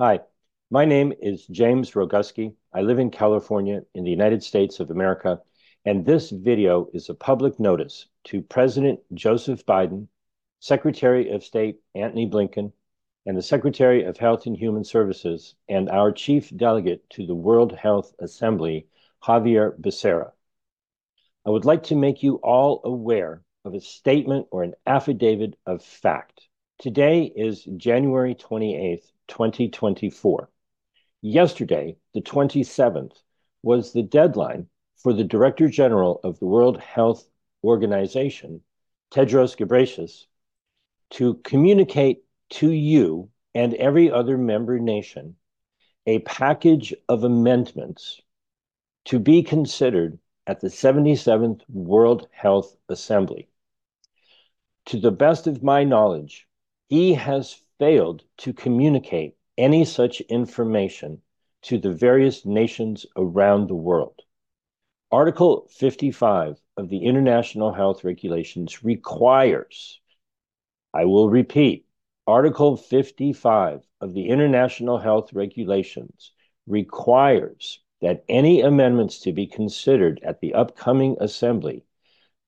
Hi, my name is James Roguski. I live in California in the United States of America, and this video is a public notice to President Joseph Biden, Secretary of State Antony Blinken, and the Secretary of Health and Human Services, and our Chief Delegate to the World Health Assembly, Xavier Becerra. I would like to make you all aware of a statement or an affidavit of fact. Today is January 28th, 2024. Yesterday, the 27th, was the deadline for the Director General of the World Health Organization, Tedros Ghebreyesus, to communicate to you and every other member nation a package of amendments to be considered at the 77th World Health Assembly. To the best of my knowledge, he has failed to communicate any such information to the various nations around the world. Article 55 of the International Health Regulations requires, I will repeat, Article 55 of the International Health Regulations requires that any amendments to be considered at the upcoming assembly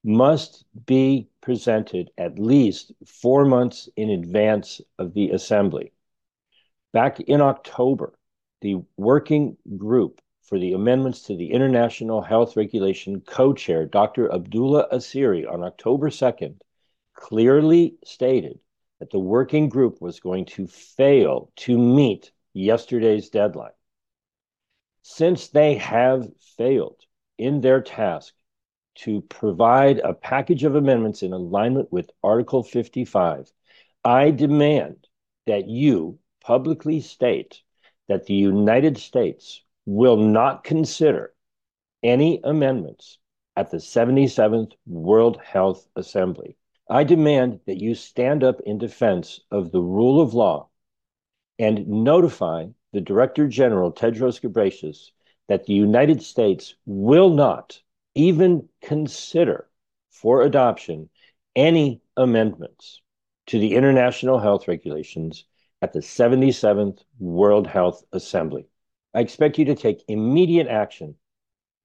must be presented at least four months in advance of the assembly. Back in October, the working group for the amendments to the International Health Regulation co-chair, Dr. Abdullah Asiri, on October 2nd, clearly stated that the working group was going to fail to meet yesterday's deadline. Since they have failed in their task to provide a package of amendments in alignment with Article 55, I demand that you publicly state that the United States will not consider any amendments at the 77th World Health Assembly. I demand that you stand up in defense of the rule of law and notify the Director General, Tedros Ghebreyesus, that the United States will not even consider for adoption any amendments to the international health regulations at the 77th World Health Assembly. I expect you to take immediate action,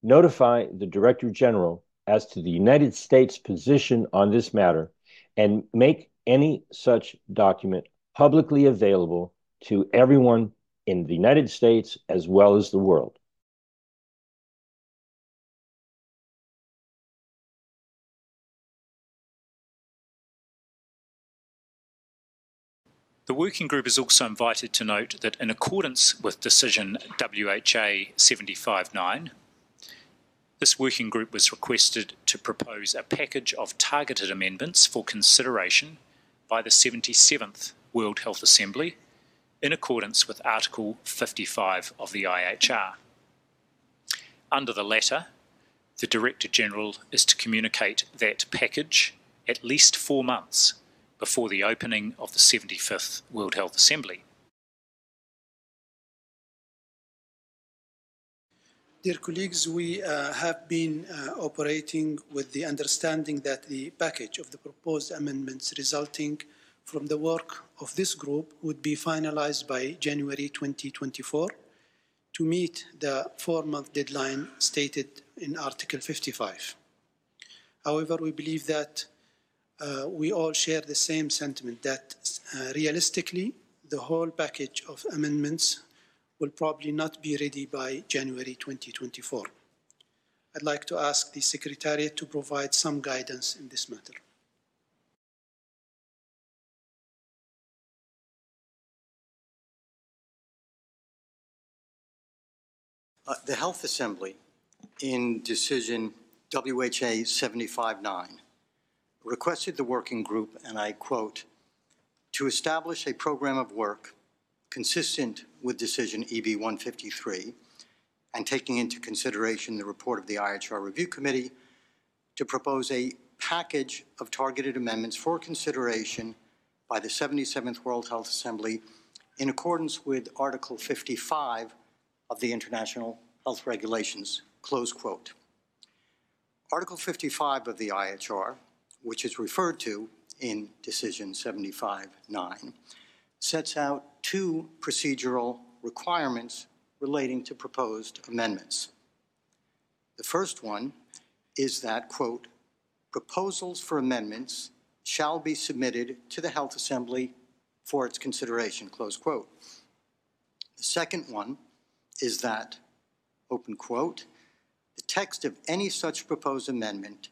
notify the Director General as to the United States position on this matter, and make any such document publicly available to everyone in the United States as well as the world. The working group is also invited to note that in accordance with decision WHA 759, this working group was requested to propose a package of targeted amendments for consideration by the 77th World Health Assembly in accordance with Article 55 of the IHR. Under the latter, the Director General is to communicate that package at least four months before the opening of the 75th World Health Assembly. Dear colleagues, we uh, have been uh, operating with the understanding that the package of the proposed amendments resulting from the work of this group would be finalized by January 2024 to meet the four-month deadline stated in Article 55. However, we believe that uh, we all share the same sentiment that uh, realistically, the whole package of amendments will probably not be ready by January 2024. I'd like to ask the Secretariat to provide some guidance in this matter. Uh, the Health Assembly, in decision WHA 759, requested the working group, and I quote, to establish a program of work consistent with decision EB 153 and taking into consideration the report of the IHR Review Committee to propose a package of targeted amendments for consideration by the 77th World Health Assembly in accordance with Article 55 of the International Health Regulations, close quote. Article 55 of the IHR which is referred to in Decision 75-9, sets out two procedural requirements relating to proposed amendments. The first one is that, quote, proposals for amendments shall be submitted to the Health Assembly for its consideration, close quote. The second one is that, open quote, the text of any such proposed amendment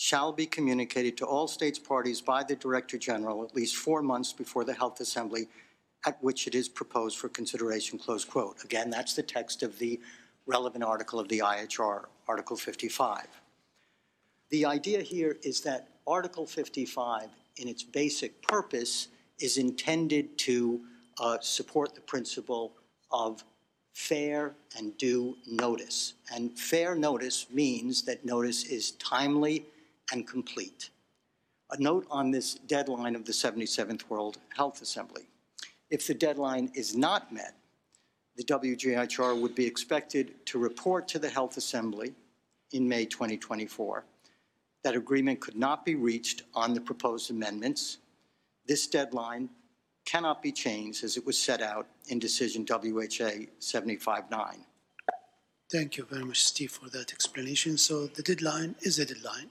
shall be communicated to all states parties by the Director General at least four months before the Health Assembly at which it is proposed for consideration, close quote. Again, that's the text of the relevant article of the IHR, Article 55. The idea here is that Article 55, in its basic purpose, is intended to uh, support the principle of fair and due notice. And fair notice means that notice is timely and complete. A note on this deadline of the 77th World Health Assembly. If the deadline is not met, the WGIHR would be expected to report to the Health Assembly in May 2024 that agreement could not be reached on the proposed amendments. This deadline cannot be changed as it was set out in decision WHA 759. Thank you very much, Steve, for that explanation. So the deadline is a deadline.